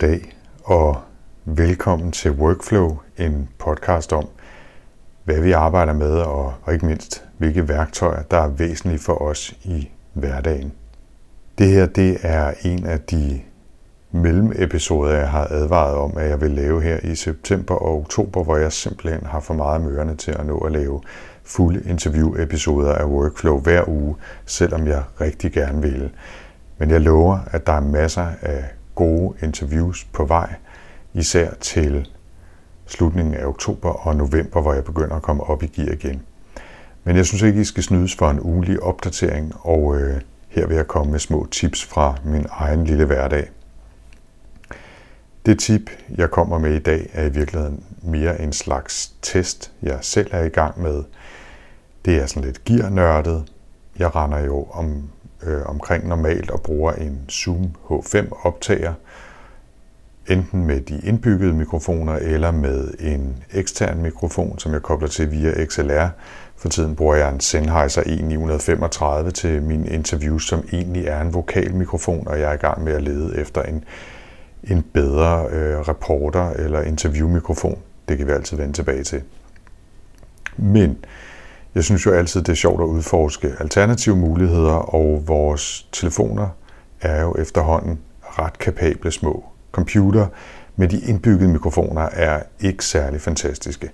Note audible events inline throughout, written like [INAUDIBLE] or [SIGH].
Goddag og velkommen til Workflow, en podcast om, hvad vi arbejder med og, og ikke mindst, hvilke værktøjer, der er væsentlige for os i hverdagen. Det her det er en af de mellemepisoder, jeg har advaret om, at jeg vil lave her i september og oktober, hvor jeg simpelthen har for meget mørerne til at nå at lave fulde interview-episoder af Workflow hver uge, selvom jeg rigtig gerne vil. Men jeg lover, at der er masser af gode interviews på vej, især til slutningen af oktober og november, hvor jeg begynder at komme op i gear igen. Men jeg synes ikke, I skal snydes for en ugelig opdatering, og øh, her vil jeg komme med små tips fra min egen lille hverdag. Det tip, jeg kommer med i dag, er i virkeligheden mere en slags test, jeg selv er i gang med. Det er sådan lidt gearnørdet. Jeg render jo om, øh, omkring normalt og bruger en Zoom H5 optager, enten med de indbyggede mikrofoner eller med en ekstern mikrofon, som jeg kobler til via XLR. For tiden bruger jeg en Sennheiser E935 til min interview, som egentlig er en vokalmikrofon, og jeg er i gang med at lede efter en, en bedre øh, reporter- eller interviewmikrofon. Det kan vi altid vende tilbage til. Men jeg synes jo altid, det er sjovt at udforske alternative muligheder, og vores telefoner er jo efterhånden ret kapable små computer med de indbyggede mikrofoner er ikke særlig fantastiske.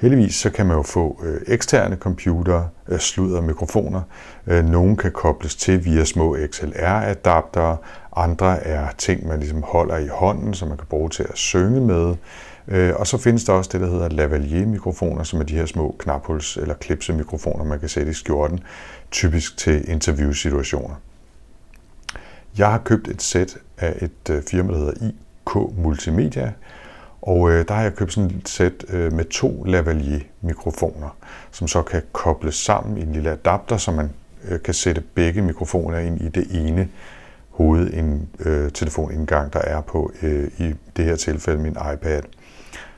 Heldigvis så kan man jo få øh, eksterne computer, øh, sludder mikrofoner. Øh, nogle kan kobles til via små XLR-adaptere. Andre er ting, man ligesom holder i hånden, som man kan bruge til at synge med. Øh, og så findes der også det, der hedder lavalier-mikrofoner, som er de her små knaphuls- eller klipsemikrofoner, man kan sætte i skjorten, typisk til interviewsituationer. Jeg har købt et sæt af et øh, firma, der hedder IK Multimedia, og øh, der har jeg købt sådan et sæt øh, med to lavalier-mikrofoner, som så kan kobles sammen i en lille adapter, så man øh, kan sætte begge mikrofoner ind i det ene hoved en øh, telefonindgang, der er på øh, i det her tilfælde min iPad.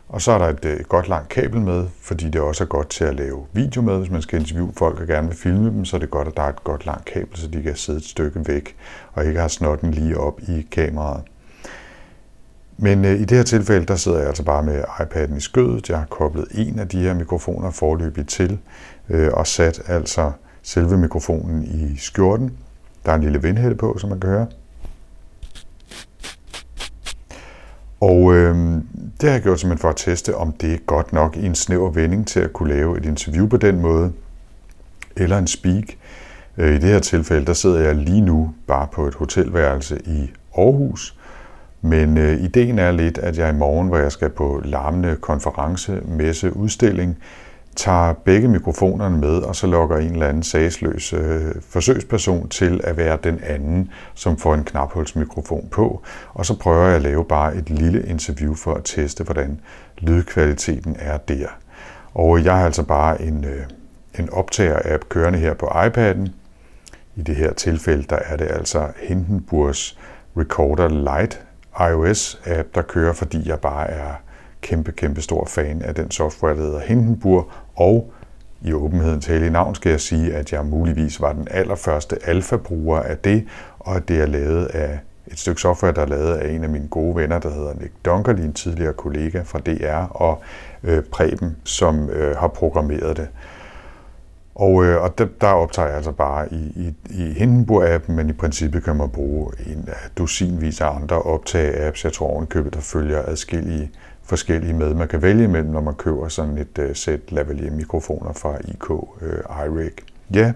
Og så er der et, et godt langt kabel med, fordi det også er godt til at lave video med. Hvis man skal interviewe folk og gerne vil filme dem, så er det godt, at der er et godt langt kabel, så de kan sidde et stykke væk og ikke har snotten lige op i kameraet. Men øh, i det her tilfælde, der sidder jeg altså bare med iPad'en i skødet. Jeg har koblet en af de her mikrofoner forløbigt til øh, og sat altså selve mikrofonen i skjorten. Der er en lille vindhætte på, som man kan høre. Og øh, det har jeg gjort simpelthen for at teste, om det er godt nok i en snæver vending til at kunne lave et interview på den måde, eller en speak. Øh, I det her tilfælde, der sidder jeg lige nu bare på et hotelværelse i Aarhus, men øh, ideen er lidt, at jeg i morgen, hvor jeg skal på larmende konference, messe, udstilling, tager begge mikrofonerne med, og så lokker en eller anden sagsløs øh, forsøgsperson til at være den anden, som får en knaphulsmikrofon på. Og så prøver jeg at lave bare et lille interview for at teste, hvordan lydkvaliteten er der. Og jeg har altså bare en, øh, en optager-app kørende her på iPad'en. I det her tilfælde, der er det altså Hindenburgs Recorder Lite iOS-app, der kører, fordi jeg bare er kæmpe, kæmpe stor fan af den software, der hedder Hindenburg, og i åbenhedens hellige navn skal jeg sige, at jeg muligvis var den allerførste alfa-bruger af det, og at det er lavet af et stykke software, der er lavet af en af mine gode venner, der hedder Nick Dunkerly, en tidligere kollega fra DR, og øh, Preben, som øh, har programmeret det. Og, øh, og der, der optager jeg altså bare i, i, i Hindenburg-appen, men i princippet kan man bruge en af dusinvis af andre optage-apps. Jeg tror ovenkøbet, der følger adskillige forskellige med, man kan vælge imellem, når man køber sådan et uh, sæt lavalier mikrofoner fra IK uh, øh, iRig. Ja,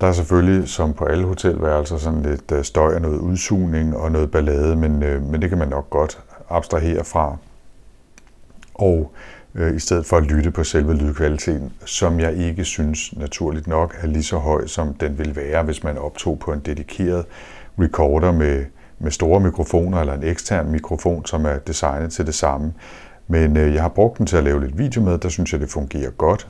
der er selvfølgelig, som på alle hotelværelser, sådan lidt uh, støj og noget udsugning og noget ballade, men, uh, men det kan man nok godt abstrahere fra. Og i stedet for at lytte på selve lydkvaliteten, som jeg ikke synes naturligt nok er lige så høj, som den vil være, hvis man optog på en dedikeret recorder med med store mikrofoner eller en ekstern mikrofon, som er designet til det samme. Men øh, jeg har brugt den til at lave lidt video med, der synes jeg, det fungerer godt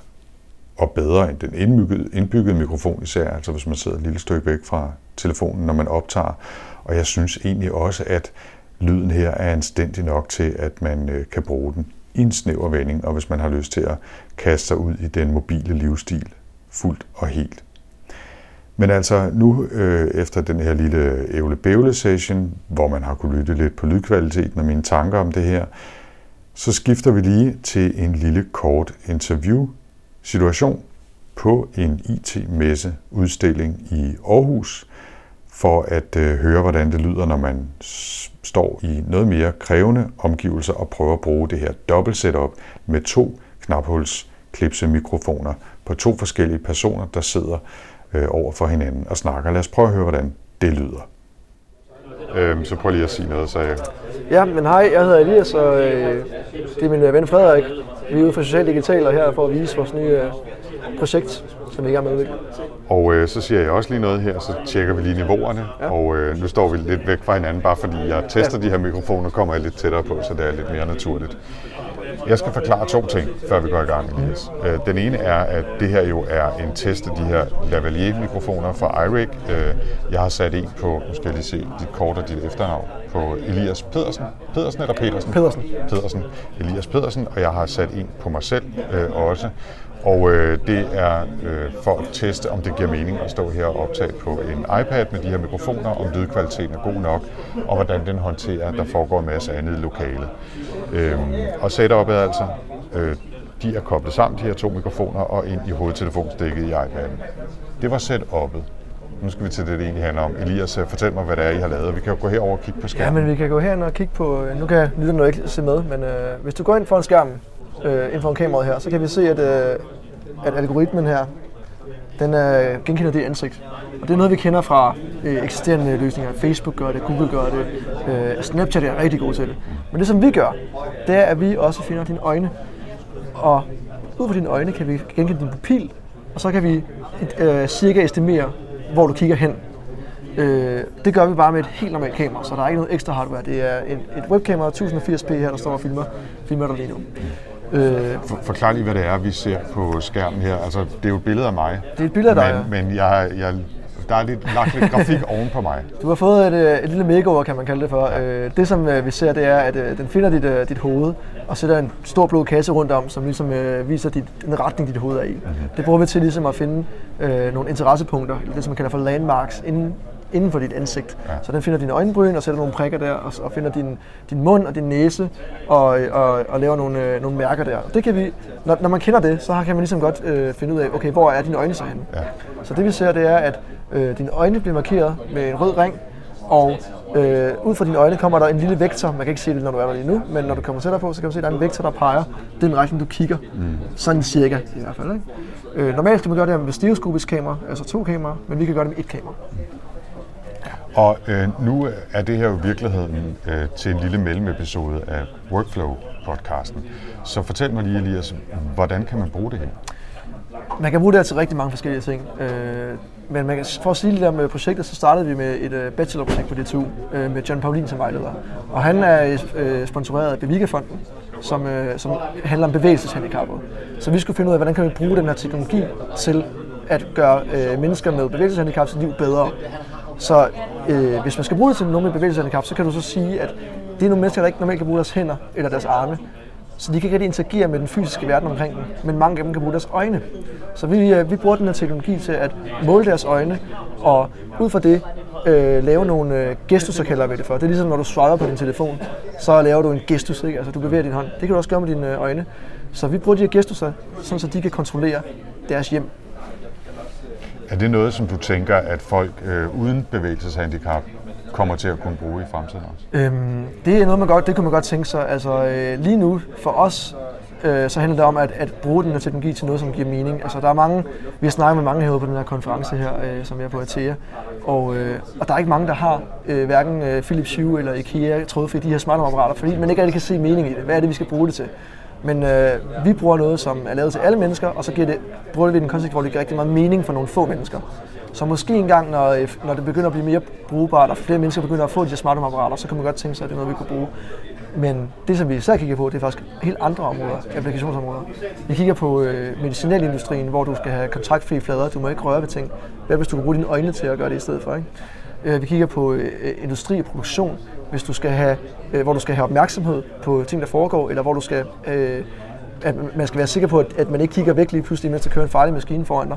og bedre end den indbyggede, indbyggede mikrofon især, altså hvis man sidder et lille stykke væk fra telefonen, når man optager. Og jeg synes egentlig også, at lyden her er anstændig nok til, at man øh, kan bruge den i en snæver vending, og hvis man har lyst til at kaste sig ud i den mobile livsstil fuldt og helt. Men altså nu øh, efter den her lille ævle bævle session, hvor man har kunne lytte lidt på lydkvaliteten og mine tanker om det her, så skifter vi lige til en lille kort interview situation på en IT-messe udstilling i Aarhus, for at øh, høre, hvordan det lyder, når man står i noget mere krævende omgivelser og prøver at bruge det her dobbelt setup med to knaphuls klipsemikrofoner på to forskellige personer, der sidder øh, over for hinanden og snakker. Lad os prøve at høre, hvordan det lyder. Øhm, så prøv lige at sige noget, så jeg... Ja, men hej, jeg hedder Elias, og øh, det er min øh, ven Frederik. Vi er ude for Social Digital og her for at vise vores nye øh, projekt, som vi er i gang med at udvikle. Og øh, så siger jeg også lige noget her, så tjekker vi lige niveauerne. Ja. Og øh, nu står vi lidt væk fra hinanden, bare fordi jeg tester ja. de her mikrofoner, kommer jeg lidt tættere på, så det er lidt mere naturligt. Jeg skal forklare to ting, før vi går i gang, Elias. Øh, den ene er, at det her jo er en test af de her lavalier-mikrofoner fra iRig. Øh, jeg har sat en på, nu skal jeg lige se dit kort og dit efternavn, på Elias Pedersen. Pedersen eller Petersen? Pedersen. Pedersen. Elias Pedersen, og jeg har sat en på mig selv øh, også. Og øh, det er øh, for at teste, om det giver mening at stå her og optage på en iPad med de her mikrofoner, om lydkvaliteten er god nok, og hvordan den håndterer, at der foregår en masse andet i lokalet. Øh, og setupet altså, øh, de er koblet sammen, de her to mikrofoner, og ind i hovedtelefonstikket i iPad'en. Det var setupet. Nu skal vi til det, det egentlig handler om. Elias, øh, fortæl mig, hvad det er, I har lavet. Vi kan jo gå herover og kigge på skærmen. Ja, men vi kan gå herind og kigge på... Nu kan lytterne ikke se med, men øh, hvis du går ind foran skærmen, øh, ind foran kameraet her, så kan vi se, at, øh, at algoritmen her, den øh, genkender det ansigt. Og det er noget, vi kender fra øh, eksisterende løsninger. Facebook gør det, Google gør det, øh, altså Snapchat er rigtig god til det. Men det, som vi gør, det er, at vi også finder dine øjne. Og ud fra dine øjne kan vi genkende din pupil, og så kan vi øh, cirka estimere, hvor du kigger hen. Øh, det gør vi bare med et helt normalt kamera, så der er ikke noget ekstra hardware. Det er et, et webkamera 1080p her, der står og filmer, filmer dig lige nu. Øh, For, forklar lige, hvad det er, vi ser på skærmen her. Altså, det er jo et billede af mig. Det er et billede af dig, Men, men jeg, jeg, der er lidt, lagt lidt grafik [LAUGHS] oven på mig. Du har fået et, øh, et lille makeover, kan man kalde det for. Ja. Øh, det, som øh, vi ser, det er, at den finder dit, dit hoved og sætter en stor blå kasse rundt om, som ligesom viser dit, den retning, dit hoved er i. Mm-hmm. Det bruger vi til ligesom at finde øh, nogle interessepunkter, det som man kalder for landmarks, inden inden for dit ansigt. Ja. Så den finder dine øjenbryn og sætter nogle prikker der, og, og finder din, din mund og din næse, og, og, og laver nogle, øh, nogle mærker der. Det kan vi, når, når man kender det, så kan man ligesom godt øh, finde ud af, okay, hvor er dine øjne så henne? Ja. Så det vi ser, det er, at øh, dine øjne bliver markeret med en rød ring, og øh, ud fra dine øjne kommer der en lille vektor. Man kan ikke se det, når du er der lige nu, men når du kommer tættere på, så kan du se, at der er en vektor, der peger den retning, du kigger. Mm. Sådan cirka i hvert fald. Ikke? Øh, normalt skal man gøre det her med stereoskopisk kamera, altså to kameraer, men vi kan gøre det med et kamera. Og øh, nu er det her jo virkeligheden øh, til en lille mellemepisode af Workflow-podcasten. Så fortæl mig lige, Elias, hvordan kan man bruge det her? Man kan bruge det til rigtig mange forskellige ting. Øh, men man kan, for at sige lidt om projektet, så startede vi med et øh, bachelorprojekt på DTU øh, med John Paulin som vejleder. Og han er øh, sponsoreret af Beviga-fonden, som, øh, som handler om bevægelseshandicappede. Så vi skulle finde ud af, hvordan kan vi bruge den her teknologi til at gøre øh, mennesker med bevægelseshandicap liv bedre. Så øh, hvis man skal bruge det til nogen med bevægelseshandicap, så kan du så sige, at det er nogle mennesker, der ikke normalt kan bruge deres hænder eller deres arme. Så de kan ikke rigtig interagere med den fysiske verden omkring dem, men mange af dem kan bruge deres øjne. Så vi, øh, vi bruger den her teknologi til at måle deres øjne, og ud fra det øh, lave nogle øh, gestus, kalder vi det for. Det er ligesom, når du swiper på din telefon, så laver du en gestus, ikke? altså du bevæger din hånd. Det kan du også gøre med dine øh, øjne. Så vi bruger de her gestusser, sådan så de kan kontrollere deres hjem er det noget, som du tænker, at folk øh, uden bevægelseshandicap kommer til at kunne bruge i fremtiden også? Øhm, det er noget, man godt, det kunne man godt tænke sig. Altså, øh, lige nu for os, øh, så handler det om at, at bruge den her teknologi til noget, som giver mening. Altså, der er mange, vi har snakket med mange herude på den her konference her, øh, som jeg er på Atea, og, øh, og der er ikke mange, der har øh, hverken øh, Philips Hue eller IKEA trådfri de her smartapparater, fordi man ikke rigtig kan se mening i det. Hvad er det, vi skal bruge det til? Men øh, vi bruger noget, som er lavet til alle mennesker, og så giver det, bruger vi den kontekst, hvor det giver rigtig meget mening for nogle få mennesker. Så måske engang, når, øh, når det begynder at blive mere brugbart, og flere mennesker begynder at få de her smarte apparater, så kan man godt tænke sig, at det er noget, vi kunne bruge. Men det, som vi især kigger på, det er faktisk helt andre områder, applikationsområder. Vi kigger på øh, medicinalindustrien, hvor du skal have kontaktfri flader, du må ikke røre ved ting. Hvad hvis du kan bruge dine øjne til at gøre det i stedet for? Ikke? Øh, vi kigger på øh, industri og produktion, hvis du skal have, øh, hvor du skal have opmærksomhed på ting, der foregår, eller hvor du skal at man skal være sikker på, at, at man ikke kigger væk lige pludselig, mens der kører en farlig maskine foran dig.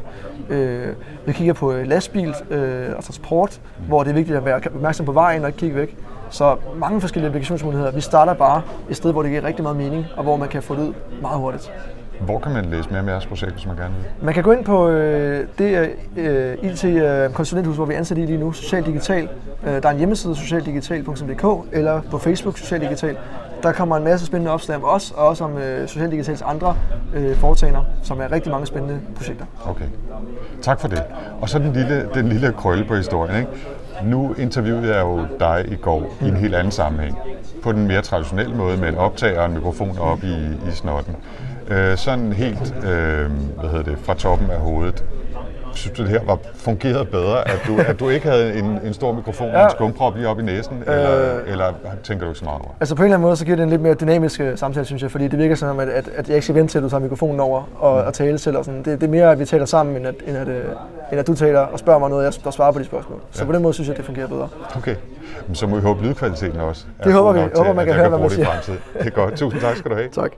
Øh, vi kigger på lastbil øh, og transport, hvor det er vigtigt at være opmærksom på vejen og ikke kigge væk. Så mange forskellige applikationsmuligheder. Vi starter bare et sted, hvor det giver rigtig meget mening, og hvor man kan få det ud meget hurtigt. Hvor kan man læse mere om jeres projekt, hvis man gerne vil? Man kan gå ind på øh, det øh, IT-konsulenthus, hvor vi er ansat i lige nu, Social Digital. Øh, der er en hjemmeside, socialdigital.dk, eller på Facebook, Social Digital. Der kommer en masse spændende opslag om os, og også om øh, Social Digitals andre øh, foretagender, som er rigtig mange spændende projekter. Okay. Tak for det. Og så den lille, den lille krølle på historien. Ikke? Nu interviewede jeg jo dig i går mm. i en helt anden sammenhæng. På den mere traditionelle måde med en optager og en mikrofon op i, i snotten. Øh, sådan helt øh, hvad hedder det, fra toppen af hovedet synes du, det her var fungeret bedre? At du, at du ikke havde en, en stor mikrofon og en skumprop lige op i næsen? Øh, eller, eller tænker du ikke så meget over? Altså på en eller anden måde, så giver det en lidt mere dynamisk øh, samtale, synes jeg. Fordi det virker som, at, at, at jeg ikke skal vente til, at du tager mikrofonen over og, mm. og tale selv. Og sådan. Det, det, er mere, at vi taler sammen, end at, end at, øh, end at du taler og spørger mig noget, jeg der svarer på de spørgsmål. Så ja. på den måde synes jeg, at det fungerer bedre. Okay. Men så må vi håbe lydkvaliteten også. Det håber vi. Jeg håber, man kan høre, hvad man siger. Det er godt. Tusind tak skal du have. tak.